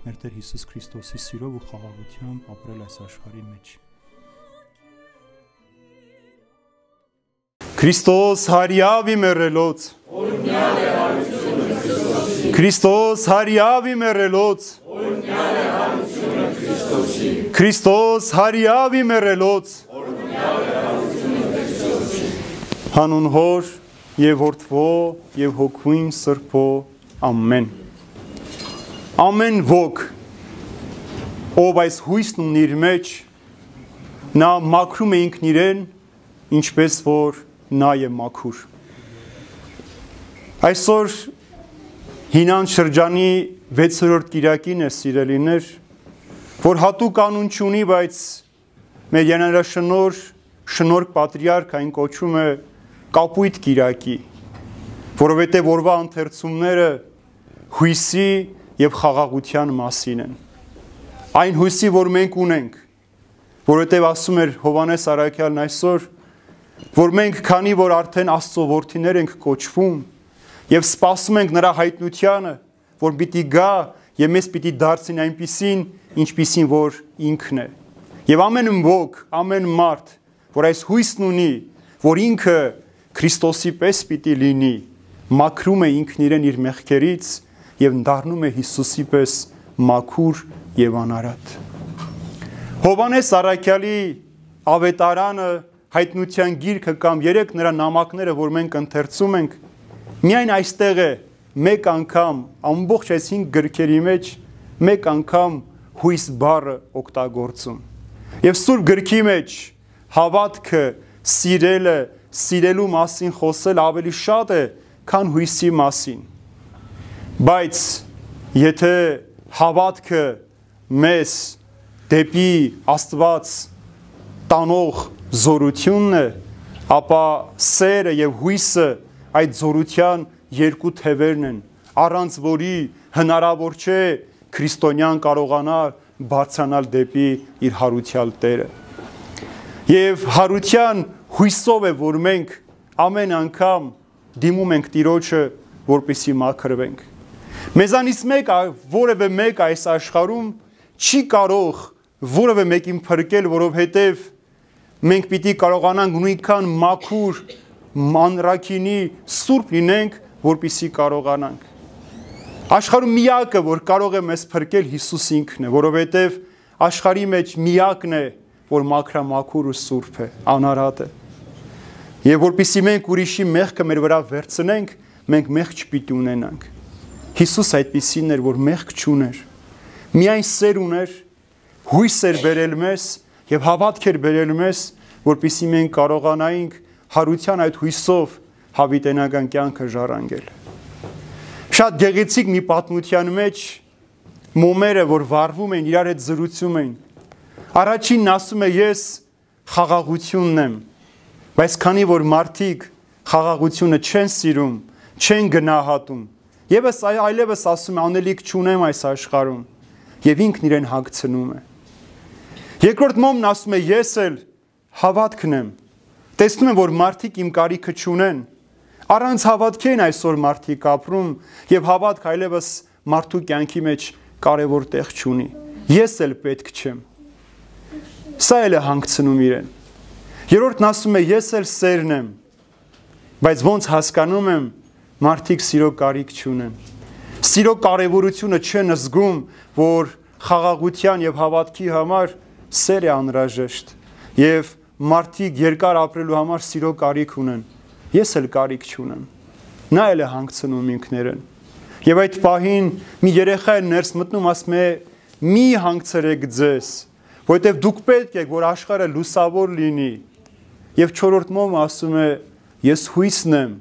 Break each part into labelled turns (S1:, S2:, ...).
S1: մեր Տեր Հիսուս Քրիստոսի սիրով ու խաղաղությամբ ապրել այս աշխարհի մեջ։ Քրիստոս հարիավի մերելոց Օրհնյալ է հարությունը Քրիստոսի Քրիստոս հարիավի մերելոց Օրհնյալ է հարությունը Քրիստոսի Քրիստոս հարիավի մերելոց Օրհնյալ է Հանուն հոր եւ որդվո եւ հոգույն սրբո ամեն ամեն ոգ ով այս հույսն ունի իր մեջ նա մաքրում է ինքն իրեն ինչպես որ նա է մաքուր այսօր հինան շրջանի 6-րդ Կիրակին է սիրելիներ որ հատուկ անուն չունի բայց մեր յանարաշնոր շնորհ պատրիարք այն կոչում է կապույտ Կիրակի, որովհետև օրվա ընթերցումները հույսի եւ խաղաղության մասին են։ Այն հույսի, որ մենք ունենք, որովհետև ասում էր Հովանես Արաքյալն այսօր, որ մենք քանի որ արդեն Աստծո որդիներ ենք կոչվում եւ սպասում ենք նրա հայտնությանը, որ պիտի գա եւ մեզ պիտի դարձին այնպիսին, ինչպիսին որ ինքն է։ Եվ ամեն ոք, ամեն մարդ, որ այս հույսն ունի, որ ինքը Քրիստոսի պես պիտի լինի, մաքրում է ինքն իրեն իր մեղքերից եւ դառնում է Հիսուսի պես մաքուր եւ անարատ։ Հովանես Արաքյալի ավետարանը հայտնության գիրքը կամ երեք նրա նամակները, որ մենք ընթերցում ենք, միայն այստեղ է մեկ անգամ ամբողջ այս 5 գրքերի մեջ մեկ անգամ հույս բառը օգտագործում։ Եվ Սուրբ գրքի մեջ հավատքը, սիրելը, սիրելու մասին խոսել ավելի շատ է, քան հույսի մասին։ Բայց եթե հավատքը մեզ դեպի Աստված տանող զորությունն է, ապա սերը եւ հույսը այդ զորության երկու թևերն են, առանց որի հնարավոր չէ քրիստոնյան կարողանալ բարձրանալ դեպի իր հարության Տերը։ Եվ հարության հույսով է, որ մենք ամեն անգամ դիմում ենք Տիրոջը, որպեսի մաքրվենք։ Մեզանից մեկ որևէ մեկ այս աշխարհում չի կարող որևէ մեկին փրկել, որովհետև մենք պիտի կարողանանք նույնքան մաքուր մանրակինի սուրբ լինենք, որպիսի կարողանանք։ Աշխարհում միակը, որ կարող է մեզ փրկել Հիսուս ինքն է, որովհետև աշխարհի մեջ միակն է, որ մաքրամաքուր ու սուրբ է, անարատ է։ Եվ որpիսի մենք ուրիշի մեղքը մեր վրա վերցնենք, մենք մեղք չպիտի ունենանք։ Հիսուս այդպիսին էր, որ մեղք չուներ։ Միայն սեր ուներ, հույս էր բերել մեզ եւ հավատք էր բերել մեզ, որpիսի մենք կարողանայինք հարության այդ հույսով հավիտենական կյանքը ժառանգել։ Շատ գեղեցիկ մի պատմության մեջ մոմերը, որ վառվում են, իրար հետ զրուցում են։ Առաջինն ասում է ես խաղաղությունն եմ, Բայց քանի որ մարդիկ խաղաղությունը չեն սիրում, չեն գնահատում, եւս այլևս ասում է անելիք չունեմ այս աշխարհում, եւ ինքն իրեն հագցնում է։ Երկրորդ մոմն ասում է ես էլ հավատքն եմ։ Տեսնում եմ, որ մարդիկ իմ կարիքը չունեն։ Առանց հավատքի են այսօր մարդիկ ապրում եւ հավատք այլևս մարդու կյանքի մեջ կարևոր տեղ չունի։ Ես էլ պետք չեմ։ Սա էլ է հանգցնում իրեն Երորդն ասում է ես էլ սերն եմ, բայց ոնց հասկանում եմ մարդիկ սիրո կարիք չունեն։ Սիրո կարևորությունը չեն զգում, որ խաղաղության եւ հավատքի համար սեր է անհրաժեշտ եւ մարդիկ երկար ապրելու համար սիրո կարիք ունեն։ Ես էլ կարիք չունեմ։ Նա էլ է հանգցնում ինքներն։ Եվ այդ պահին մի երեխա է ներս մտնում, ասում է՝ «Մի հանգցրեք ձեզ, որովհետև դուք պետք եք, որ աշխարհը լուսավոր լինի, Եվ 4-րդ մոմը ասում է ես հույսն եմ,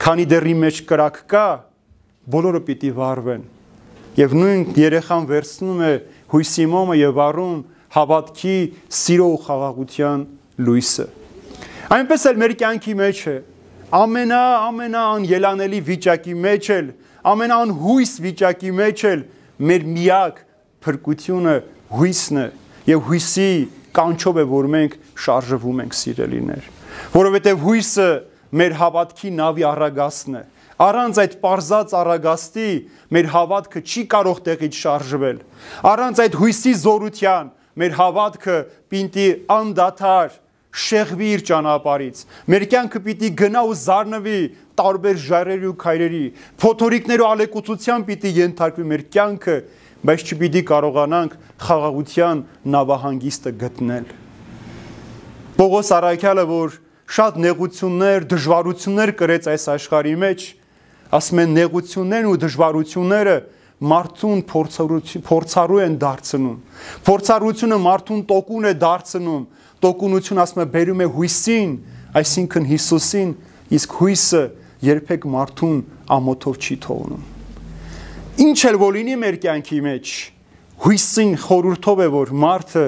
S1: քանի դեռի մեջ կրակ կա, բոլորը պիտի վառվեն։ Եվ նույն երեխան վերցնում է հույսի մոմը եւ առում հավատքի, սիրո ու խաղաղության լույսը։ Այնպես էլ մեր կյանքի մեջ է ամենա ամենա անելանելի վիճակի մեջ էլ, ամենա անհույս վիճակի մեջ էլ մեր միակ փրկությունը հույսն է եւ հույսի կանչով է որ մենք շարժվում ենք սիրելիներ որովհետեւ հույսը մեր հավատքի նավի առագաստն է Առանց այդ པարզած առագաստի մեր հավատքը չի կարող տեղից շարժվել։ Առանց այդ հույսի զորության մեր հավատքը պինտի անդադար շեղվի իր ճանապարից։ Մեր կյանքը պիտի գնա ու զառնվի տարբեր ժայռերի ու քայրերի, փոթորիկներ ու ալեկուցության պիտի ենթարկվի մեր կյանքը, բայց չպիտի կարողանանք խաղաղության նավահանգիստը գտնել։ Պողոս Արաքյալը, որ շատ նեղություններ, դժվարություններ կրեց այս աշխարհի մեջ, ասում են նեղություններն ու դժվարությունները մարդուն փորձառու են դարձնում։ Փորձառությունը մարդուն տոկուն է դարձնում։ Տոկունություն ասում է բերում է հույսին, այսինքն Հիսուսին, իսկ հույսը երբեք մարդուն ամոթով չի թողնում։ Ինչ էլ որ լինի մեր կյանքի մեջ, հույսին խորուրդով է որ մարդը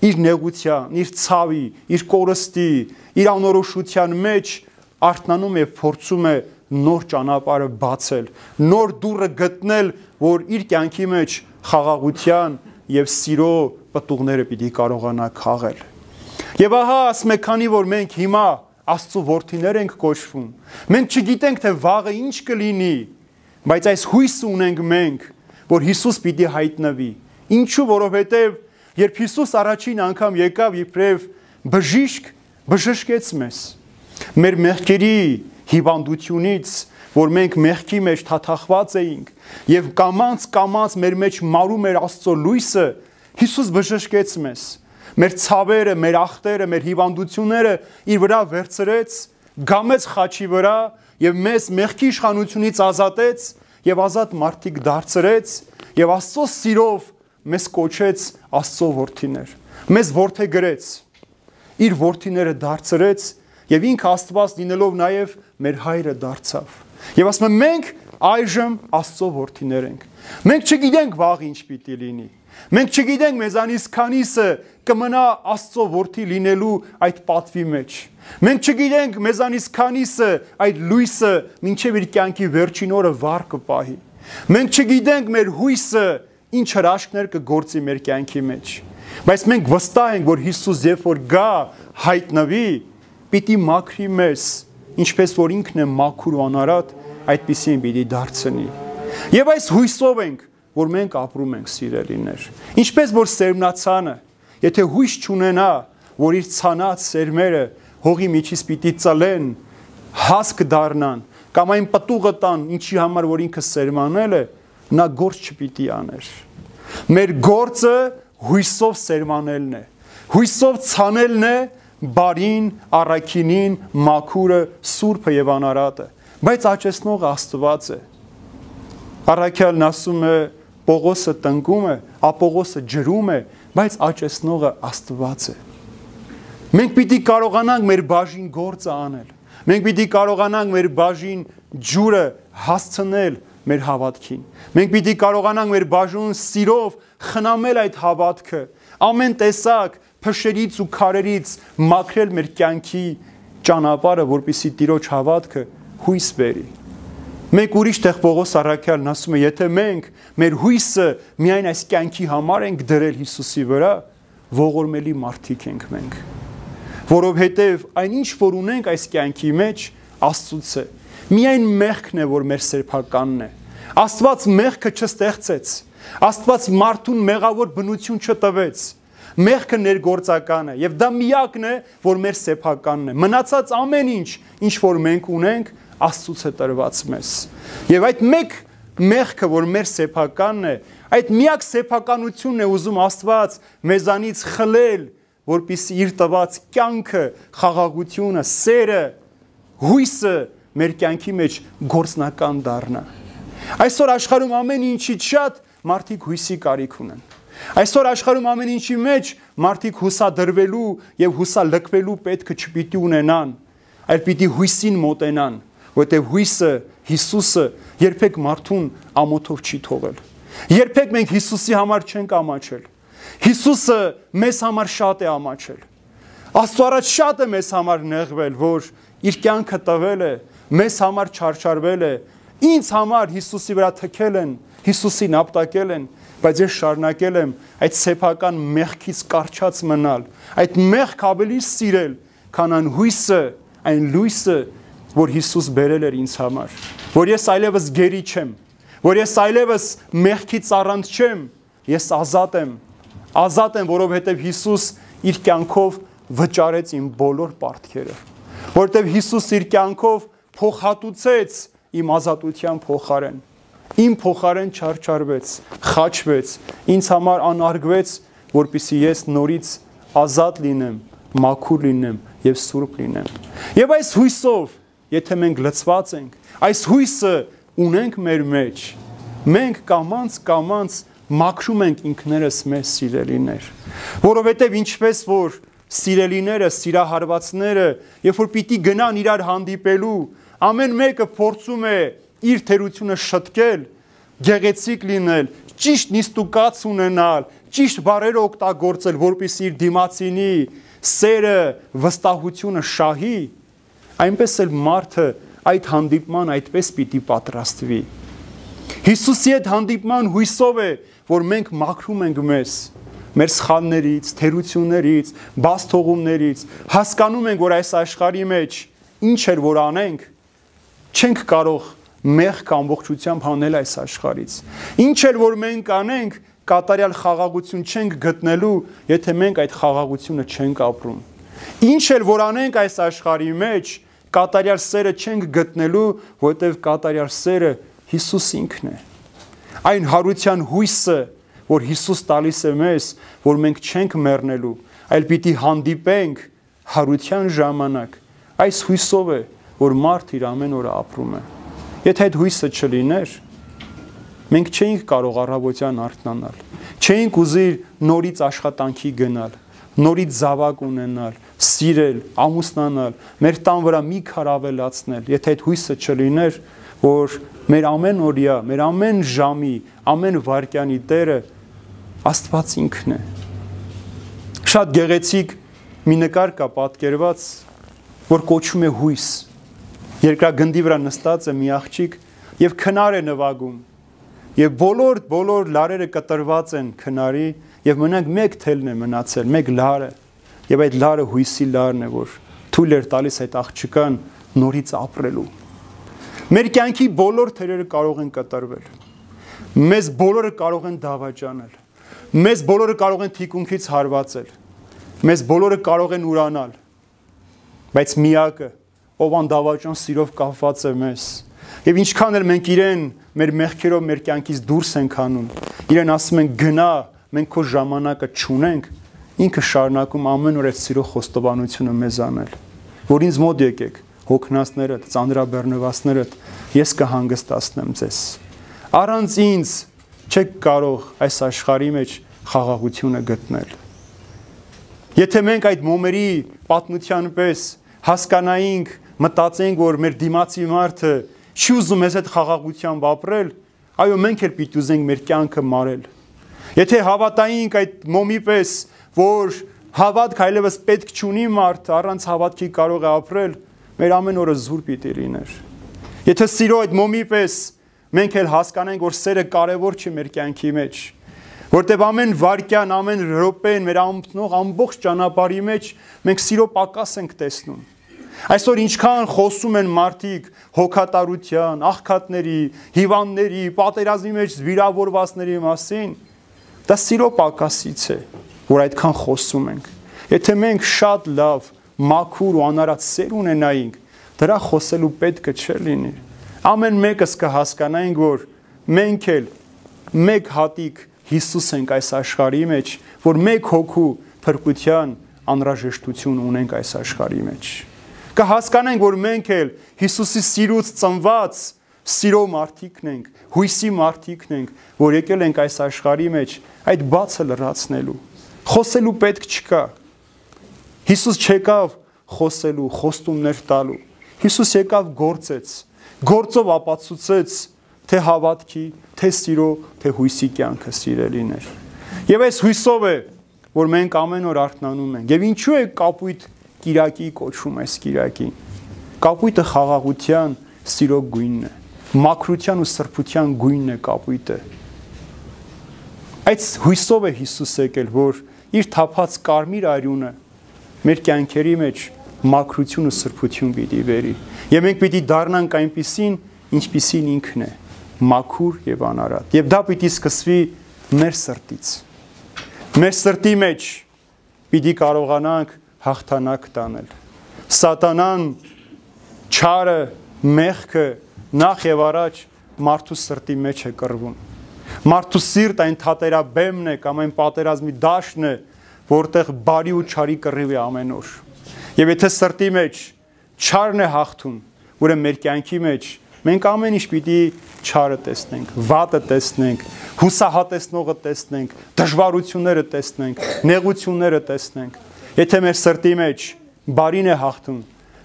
S1: իր նեղության, իր ցավի, իր կորստի, իր անորոշության մեջ արթնանում է փորձում է նոր ճանապարհը բացել, նոր դուռը գտնել, որ իր կյանքի մեջ խաղաղության եւ սիրո պտուղները պիտի կարողանա քաղել։ Եվ ահա ասում է, քանի որ մենք հիմա Աստծո որդիներ ենք կոչվում, մենք չգիտենք թե վաղը ինչ կլինի, բայց այս հույսը ունենք մենք, որ Հիսուս պիտի հայտնվի։ Ինչու, որովհետև երբ Հիսուս առաջին անգամ եկավ իբրև բժիշկ, բժշկեց մեզ։ Մեր մեղքերի հիվանդությունից, որ մենք մեղքի մեջ թաթախված էինք եւ կամանց կամանց մեր մեջ մարում էր Աստծո լույսը, Հիսուս բժշկեց մեզ։ Մեր ցավերը, մեր ախտերը, մեր հիվանդությունները իր վրա վերցրեց, գամեց խաչի վրա եւ մեզ մեղքի իշխանությունից ազատեց եւ ազատ մարդիկ դարձրեց եւ Աստծո սիրով մեզ կոչեց Աստծո որդիներ։ Մեզ որդեգրեց։ Իր որդիները դարձրեց եւ ինքը Աստված լինելով նաեւ մեր հայրը դարձավ։ Եվ ասում եմ մենք այժմ Աստծո որդիներ ենք։ Մենք չգիտենք վաղ ինչ պիտի լինի։ Մենք չգիտենք մեզանից քանիսը կմնա Աստծո որդի լինելու այդ պատվի մեջ։ Մենք չգիտենք մեզանից քանիսը այդ լույսը մինչև իր կյանքի վերջին օրը վառ կպահի։ Մենք չգիտենք մեր հույսը ինչ հրաշքներ կգործի մեր կյանքի մեջ։ Բայց մենք վստահ ենք, որ Հիսուս երբ որ գա հայտնվի, պիտի մաքրի մեզ, ինչպես որ ինքն է մաքուր ու անարատ, այդպեսին պիտի դարձնի։ Եվ այս հույսով ենք, որ մենք ապրում ենք սիրելիներ։ Ինչպես որ սերմնացանը, եթե հույս չունենա, որ իր ցանած սերմերը հողի միջից պիտի ծլեն, հասկ դառնան, կամ այն պտուղը տան, ինչի համար որ ինքը սերմանել է, նա գործ չպիտի աներ։ Մեր գործը հույսով սերմանելն է։ Հույսով ցանելն է բարին, առաքինին, մաքուրը, սուրբը եւ անարատը, բայց աճեցնողը Աստված է։ Առաքյալն ասում է Պողոսը տնկում է, Ապողոսը ջրում է, բայց աճեցնողը Աստված է։ Մենք պիտի կարողանանք մեր բաժին գործը անել։ Մենք պիտի կարողանանք մեր բաժին ջուրը հասցնել մեր հավատքին։ Մենք պիտի կարողանանք մեր բաժուն սիրով խնամել այդ հավատքը։ Ամեն տեսակ փշերից ու քարերից մաքրել մեր կյանքի ճանապարհը, որպիսի Տիրոջ հավատքը հույս բերի։ Մեկ ուրիշ տեղ Պողոս Արաքյալն ասում է, եթե մենք մեր հույսը միայն այս կյանքի համար ենք դրել Հիսուսի վրա, ողորմելի մարդիկ ենք մենք։ Որովհետև այնինչ որ ունենք այս կյանքի մեջ Աստծուց է։ Միայն մեղքն է, որ մեր սերբականն է։ Աստված մեղքը չստեղծեց։ Աստված մարդուն մեղավոր բնություն չտվեց մեղքը ներգործական է եւ դա միակն է, որ մեր սեփականն է։ Մնացած ամեն ինչ, ինչ որ մենք ունենք, Աստծուց է տրված մեզ։ Եվ այդ մեկ մեղքը, որ մեր սեփականն է, այդ միակ սեփականությունն է ուզում Աստված մեզանից խլել, որpիսի իր տված կյանքը, խաղաղությունը, սերը, հույսը մեր կյանքի մեջ գործնական դառնա։ Այսօր աշխարհում ամեն ինչից շատ մարդիկ հույսի կարիք ունեն։ Այսօր աշխարհում ամեն ինչի մեջ մարդիկ հուսադրվելու եւ հուսալքվելու պետքը չպիտի ունենան, այլ պիտի հույսին մոտենան, որտեղ հույսը Հիսուսը երբեք մարդուն ամոթով չի թողել։ Երբեք մենք Հիսուսի համար չենք ամաչել։ Հիսուսը մեզ համար շատ է ամաչել։ Աստծո առաջ շատ է մեզ համար նեղվել, որ իր կյանքը տվել է, մեզ համար չարչարվել է, ինձ համար Հիսուսի վրա թքել են, Հիսուսին ապտակել են, բայց ես շարունակել եմ այդ սեփական մեղքից կարճած մնալ, այդ մեղք ավելի սիրել, քան այն հույսը, այն լույսը, որ Հիսուս բերել էր ինձ համար, որ ես այլևս գերի չեմ, որ ես այլևս մեղքից առանց չեմ, ես ազատ եմ, ազատ եմ, որովհետև Հիսուս իր կյանքով վճարեց իմ բոլոր պարտքերը, որովհետև Հիսուս իր կյանքով փոխհատուցեց իմ ազատության փոխարեն իմ փոխարեն չարչարվեց, խաչվեց, ինձ համար անարգվեց, որpիսի ես նորից ազատ լինեմ, մաքուր լինեմ եւ սուրբ լինեմ։ Եվ այս հույսով, եթե մենք լծված ենք, այս հույսը ունենք մեր մեջ, մենք կամանց կամանց մաքրում ենք ինքներս մեզ սիրելիներ, որովհետև ինչպես որ սիրելիները, սիրահարվածները, երբ որ պիտի գնան իրար հանդիպելու, ամեն մեկը փորձում է իր թերությունը շտկել, գեղեցիկ լինել, ճիշտ նիստուկաց ունենալ, ճիշտ բարերը օգտագործել, որպեսզի իր դիմացինի սերը, վստահությունը շահի, այնպես էլ մարդը այդ հանդիպման այդպես պիտի պատրաստվի։ Հիսուսի այդ հանդիպման հույսով է, որ մենք մաքրում ենք մեզ մեր սխալներից, թերություններից, բաց թողումներից, հասկանում ենք, որ այս աշխարհի մեջ ինչ էր որ անենք, չենք կարող մեղք ամբողջությամբ հանել այս աշխարից։ Ինչ էլ որ մենք անենք, կատարյալ խաղաղություն չենք գտնելու, եթե մենք այդ խաղաղությունը չենք ապրում։ Ինչ էլ որ անենք այս աշխարհի մեջ, կատարյալ սերը չենք գտնելու, որովհետև կատարյալ սերը Հիսուս ինքն է։ Այն հարության հույսը, որ Հիսուս տալիս է մեզ, որ մենք չենք մեռնելու, այլ պիտի հանդիպենք հարության ժամանակ։ Այս հույսով է, որ մարդ իր ամեն օրը ապրում է։ Եթե այդ հույսը չլիներ, մենք չէինք կարող առավոտյան արթնանալ։ Չէինք ուզիր նորից աշխատանքի գնալ, նորից զավակ ունենալ, սիրել, ամուսնանալ, մեր տան վրա մի քար ավելացնել։ Եթե այդ հույսը չլիներ, որ մեր ամեն օրյա, մեր ամեն ժամի, ամեն վարքյանի Տերը Աստված ինքն է։ Շատ գեղեցիկ մի նկար կա պատկերված, որ կոչվում է հույս երկրագնդի վրա նստած է մի աղջիկ եւ քնար է նվագում։ Եվ բոլոր բոլոր լարերը կտրված են քնարի եւ մենակ մեկ թելն է մնացել, մեկ լարը։ Եվ այդ լարը հույսի լարն է, որ թույլ էր տալիս այդ աղջկան նորից ապրելու։ Մեր կյանքի բոլոր թերերը կարող են կտրվել։ Մեզ բոլորը կարող են դավաճանել։ Մեզ բոլորը կարող են թիկունքից հարվածել։ Մեզ բոլորը կարող են ուրանալ։ Բայց միակը ով անդավաճան սիրով կապված է մեզ։ Եվ ինչքան էլ մենք իրեն մեր մեղքերով մեր կյանքից դուրս ենք անում, իրեն ասում ենք գնա, մենք քո ժամանակը չունենք, ինքը շարունակում ամեն օր այդ սիրո խոստովանությունը մեզ անել։ Որ ինձ մոտ եկեք, հոգնածներդ, ծանրաբեռնվածներդ, ես կհանգստացնեմ ձեզ։ Առանց ինձ չեք կարող այս աշխարհի մեջ խաղաղությունը գտնել։ Եթե մենք այդ մոմերի պատմության պես հասկանայինք մտածենք, որ մեր դիմացի մարդը չի ուզում ես այդ խաղաղությամբ ապրել, այո, մենք էլ պիտի ուզենք մեր կյանքը մարել։ Եթե հավատայինք այդ մոմի պես, որ հավատք այլևս պետք չունի մարդ, առանց հավատքի կարող է ապրել, մեր ամեն օրը զուր պիտի լիներ։ Եթե սիրո այդ մոմի պես մենք էլ հասկանենք, որ սերը կարևոր չի մեր կյանքի մեջ, որտեվ ամեն վարքյան, ամեն րոպեն մեր ամբողջ ամբողջ ճանապարհի մեջ մենք սիրո պակաս ենք տեսնում։ Այսօր ինչքան խոսում են մարդիկ հոգատարության, աղքատների, հիվանդների, պատերազմի մեջ վիրավորվածների մասին, դա սիրո պակասից է, որ այդքան խոսում ենք։ Եթե մենք շատ լավ, մաքուր ու անարած սեր ունենայինք, դրա խոսելու պետքը չէ լինի։ Ամեն մեկս կհասկանայինք, որ մենք էլ մեկ հատիկ Հիսուս ենք այս աշխարհի մեջ, որ մեկ հոգու փրկության անհրաժեշտություն ունենք այս աշխարհի մեջ կհասկանենք, որ մենք էլ Հիսուսի սիրուց ծնված սիրո մարդիկն ենք, հույսի մարդիկն ենք, որ եկել ենք այս աշխարհի մեջ այդ բացը լրացնելու։ Խոսելու պետք չկա։ Հիսուս չեկավ խոսելու, խոստումներ տալու։ Հիսուս եկավ գործեց, գործով ապացուցեց թե հավատքի, թե սիրո, թե հույսի կյանքը սիրելիներ։ Եվ այս հույսով է, որ մենք ամեն օր արթնանում ենք։ Եվ ինչու է կապույտ Կիրակի կոչվում այս Կիրակին։ Կապույտը խաղաղության, սիրո գույնն է։ Մակրության ու սրբության գույնն է կապույտը։ Այս հույսով է Հիսուս եկել, որ իր թափած կարմիր արյունը մեր կյանքերի մեջ մակրություն ու սրբություն պիտի բերի։ Եվ մենք պիտի դառնանք այնպիսին, ինչպիսին ինքն է, մաքուր եւ անարատ։ Եվ դա պիտի սկսվի մեր սրտից։ Մեր սրտի մեջ պիտի կարողանանք հաղթանակ տանել։ Սատանան չարը, մեղքը նախ եւ առաջ մարդու սրտի մեջ է կռվում։ Մարդու սիրտ այն թատերաբեմն է կամ այն պատերազմի դաշտն է, որտեղ բարի ու չարի կռիվ է ամեն օր։ Եվ եթե սրտի մեջ չարն է հաղթում, ուրեմն մեր կյանքի մեջ մենք ամեն ինչ պիտի չարը տեսնենք, վատը տեսնենք, հուսահատեսնողը տեսնենք, դժվարությունները տեսնենք, նեղությունները տեսնենք։ Եթե մեր սրտի մեջ բարին է հաղթում,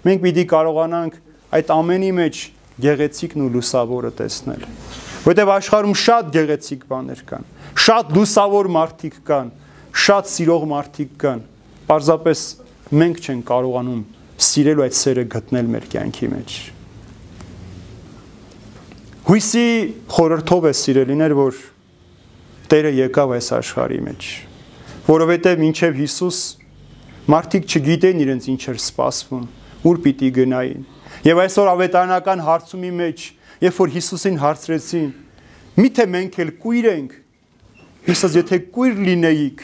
S1: մենք պիտի կարողանանք այդ ամենի մեջ գեղեցիկն ու լուսավորը տեսնել։ Որտեւ աշխարհում շատ գեղեցիկ բաներ կան, շատ լուսավոր մարդիկ կան, շատ սիրող մարդիկ կան։ Պարզապես մենք չենք կարողանում սիրելու այդ սերը գտնել մեր կյանքի մեջ։ Հույսի խորհրդով է սիրելիներ, որ Տերը եկավ այս աշխարհի մեջ, որովհետև մինչև Հիսուս մարդիկ չգիտեն իրենց ինչ էր սպասվում, ուր պիտի գնային։ Եվ այսօր ավետարանական հարցումի մեջ, երբ որ Հիսուսին հարցրեցին, միթե մենք էլ կույր ենք, Հիսուս եթե կույր լինեիք,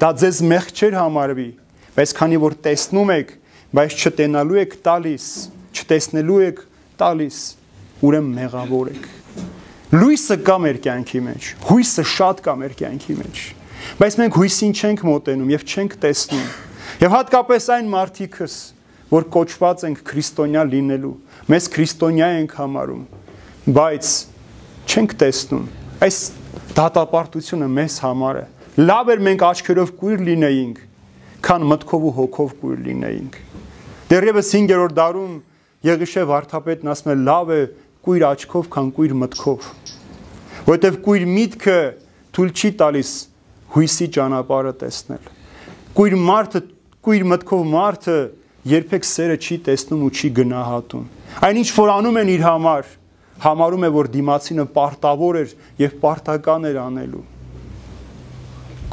S1: դա ձեզ մեղ չէր համարվի, բայց քանի որ տեսնում եք, բայց չտենալու եք տալիս, չտեսնելու եք տալիս, ուրեմն մեղավոր եք։ Լույսը կա մեր կյանքի մեջ, հույսը շատ կա մեր կյանքի մեջ, բայց մենք հույսին չենք մոտենում եւ չենք տեսնում։ Եվ հատկապես այն մարդիկս, որ կոչված ենք քրիստոնյա լինելու, մեզ քրիստոնյա ենք համարում, բայց չենք տեսնում։ Այս դատապարտությունը մեզ համար է։ Լավ էր մենք աչքերով կույր լինեինք, քան մտքով ու հոգով կույր լինեինք։ Դեռևս 5-րդ դարում Եղիշե վարդապետն ասում է լավ է կույր աչքով, քան կույր մտքով։ Որտեվ կույր միտքը թույլ չի տալիս հույսի ճանապարհը տեսնել։ Կույր մարդը, կույր մտքով մարդը երբեք սերը չի տեսնում ու չի գնահատում։ Այնինչ որ անում են իր համար, համարում է, որ դիմացինը պարտավոր էր եւ պարտական էր անելու։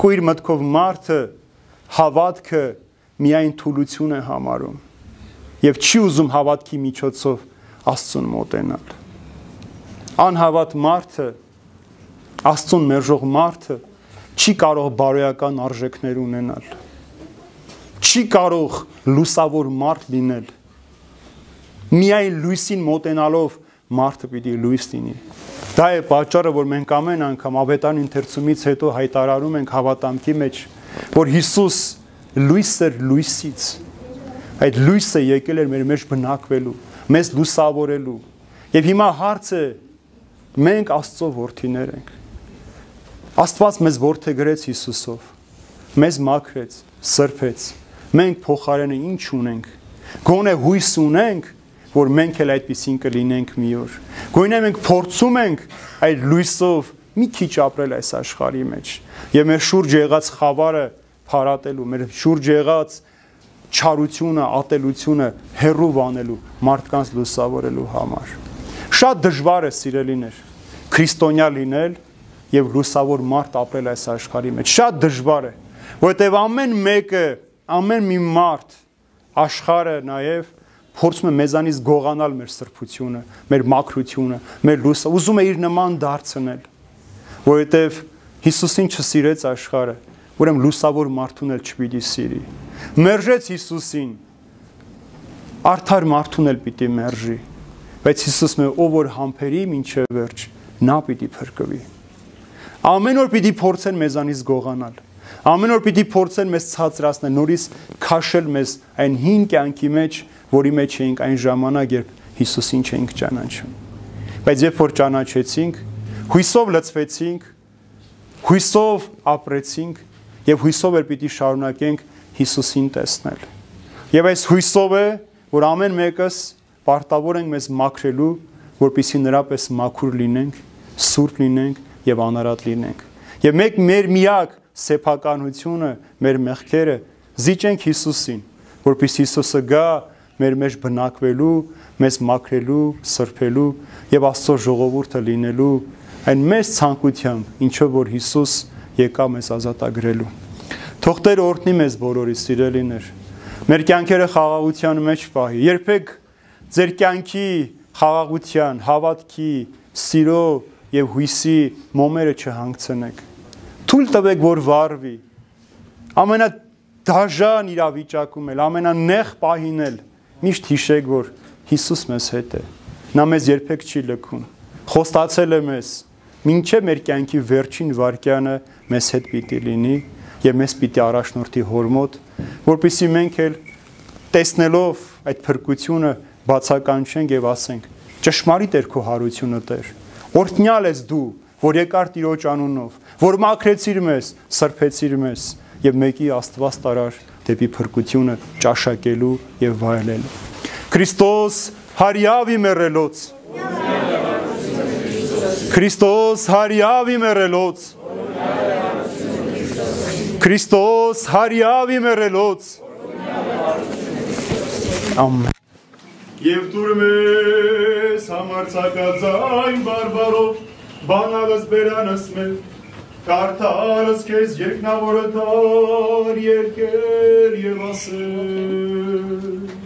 S1: Քույր մտքով մարդը հավատքը միայն թուլություն է համարում եւ չի ուզում հավատքի միջոցով Աստծուն մոտենալ։ Անհավատ մարդը Աստծուն մերժող մարդը չի կարող բարոյական արժեքներ ունենալ չի կարող լուսավոր մարդ լինել։ Միայն լույսին մոտենալով մարդը պիտի լույս լինի։ Դա է պատճառը, որ մենք ամեն անգամ ավետան ընթերցումից հետո հայտարարում ենք հավատամքի մեջ, որ Հիսուս լույս էր լույսից։ Այդ լույսը եկել էր մեր մեջ բնակվելու, մեզ լուսավորելու։ Եվ հիմա հարցը մենք Աստծո որդիներ ենք։ Աստված մեզ որդեգրեց Հիսուսով։ Մեզ մաքրեց, սրբեց մենք փոխարենը ինչ ունենք։ Գոնե հույս ունենք, որ մենք էլ այդպեսին կլինենք մի օր։ Գոնե մենք փորձում ենք այդ լույսով մի քիչ ապրել այս աշխարհի մեջ եւ մեր շուրջ եղած խավարը փարատելու, մեր շուրջ եղած չարությունը, ատելությունը հերրու վանելու, մարդկանց լուսավորելու համար։ Շատ դժվար է սիրելիներ քրիստոնյա լինել եւ լուսավոր մարդ ապրել այս աշխարհի մեջ։ Շատ դժվար է, որովհետեւ ամեն մեկը ամեն մի մարդ աշխարը նաև փորձում է մեզանից գողանալ մեր սրբությունը, մեր մաքրությունը, մեր լույսը, ուզում է իր նման դարձնել, որովհետև Հիսուսին չսիրեց աշխարը, ուրեմն լուսավոր մարդուն էլ չպիտի սիրի։ Մերժեց Հիսուսին, արդար մարդուն էլ պիտի մերժի, բայց Հիսուսն է ով որ համբերի մինչև վերջ, նա պիտի փրկվի։ Ամեն օր պիտի փորձեն մեզանից գողանալ Ամեն օր պիտի փորձեն մեզ ցածրացնել, նորից քաշել մեզ այն հին կյանքի մեջ, որի մեջ էինք այն ժամանակ, երբ Հիսուսին չէինք ճանաչում։ Բայց երբ որ ճանաչեցինք, հույսով լցվեցինք, հույսով ապրեցինք եւ հույսով էլ պիտի շարունակենք Հիսուսին տեսնել։ Եվ այս հույսով է, որ ամեն մեկս պարտավոր ենք մեզ մաքրելու, որպիսի նրա պես մաքուր լինենք, սուրբ լինենք եւ անարատ լինենք։ Եվ մեկ մեր միակ սեփականությունը, մեր մեղքերը զիջենք Հիսուսին, որpիսի Հիսուսը գա մեր մեջ բնակվելու, մեզ մաքրելու, սրբելու եւ Աստծո ժողովուրդը լինելու այն մեծ ցանկությամբ, ինչով որ Հիսուս եկա մեզ ազատագրելու։ Թող Տերը օրհնի մեզ բոլորի սիրելիներ։ Մեր կյանքերը խաղաղության մեջ պահի։ Երբեք ձեր կյանքի խաղաղության, հավատքի, սիրո եւ հույսի մոմերը չհանգցնեք։ Թույլ տվեք, որ վառվի։ Ամենա դաժան իրավիճակում էլ, ամենանեղ պահին էլ միշտ հիշեք, որ Հիսուս մեզ հետ է։ Նա մեզ երբեք չի լքում։ Խոստացել է մեզ, մինչև մեր կյանքի վերջին վարքյանը մեզ հետ պիտի լինի եւ մեզ պիտի առաջնորդի հոր մոտ, որpիսի մենք էլ տեսնելով այդ փրկությունը բացականչենք եւ ասենք. ճշմարիտ էր քո հարությունը Տեր։ Օրհնյալ ես դու, որ եկար Տիրոջ անունով, որ մաքրեցիր մեզ, սրբեցիր մեզ եւ մեկի Աստված տարար դեպի փրկությունը ճաշակելու եւ վայելելու։ Քրիստոս հարյավի մեռելոց Քրիստոս հարյավի մեռելոց Քրիստոս հարյավի մեռելոց Ամեն Եվ դուր մեզ համարցակածայն բարբարով բանալս բերանս մեր կարդալս քեզ երկնավորը տար երկեր եւ ասել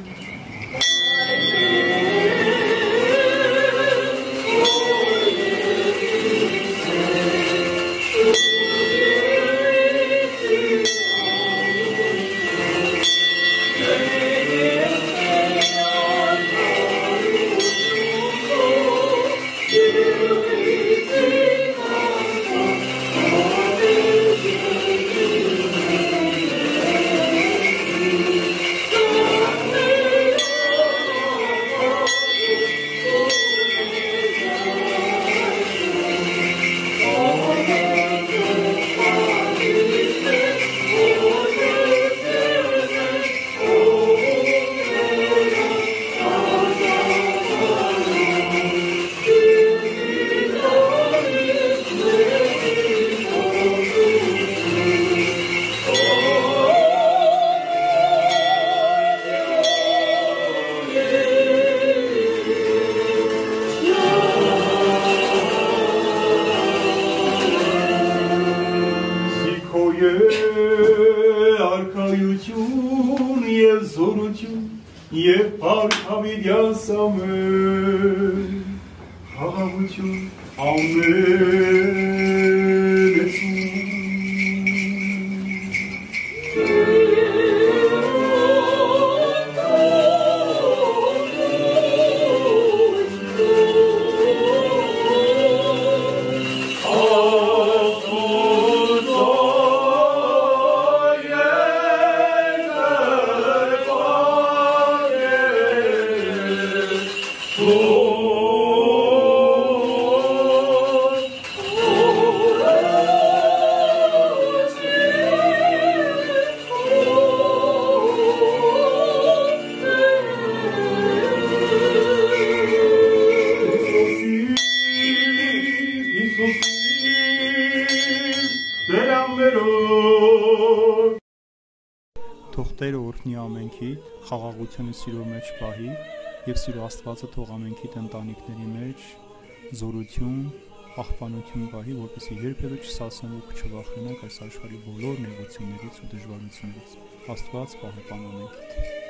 S1: եւ Փարքավիդյան Սամել, խաղաղություն ամեն Տերը օրհնի ամենքիդ, խաղաղությունը սիրո մեջ պահի եւ սիրո Աստվածը թող ամենքիդ ընտանիքների մեջ զորություն, աղբանություն պահի, որպեսզի երբևէ չսասնվեք ու չվախենաք այս աշխարհի բոլոր նեղություններից ու դժվարություններից։ Աստված պահապան ամենքիդ։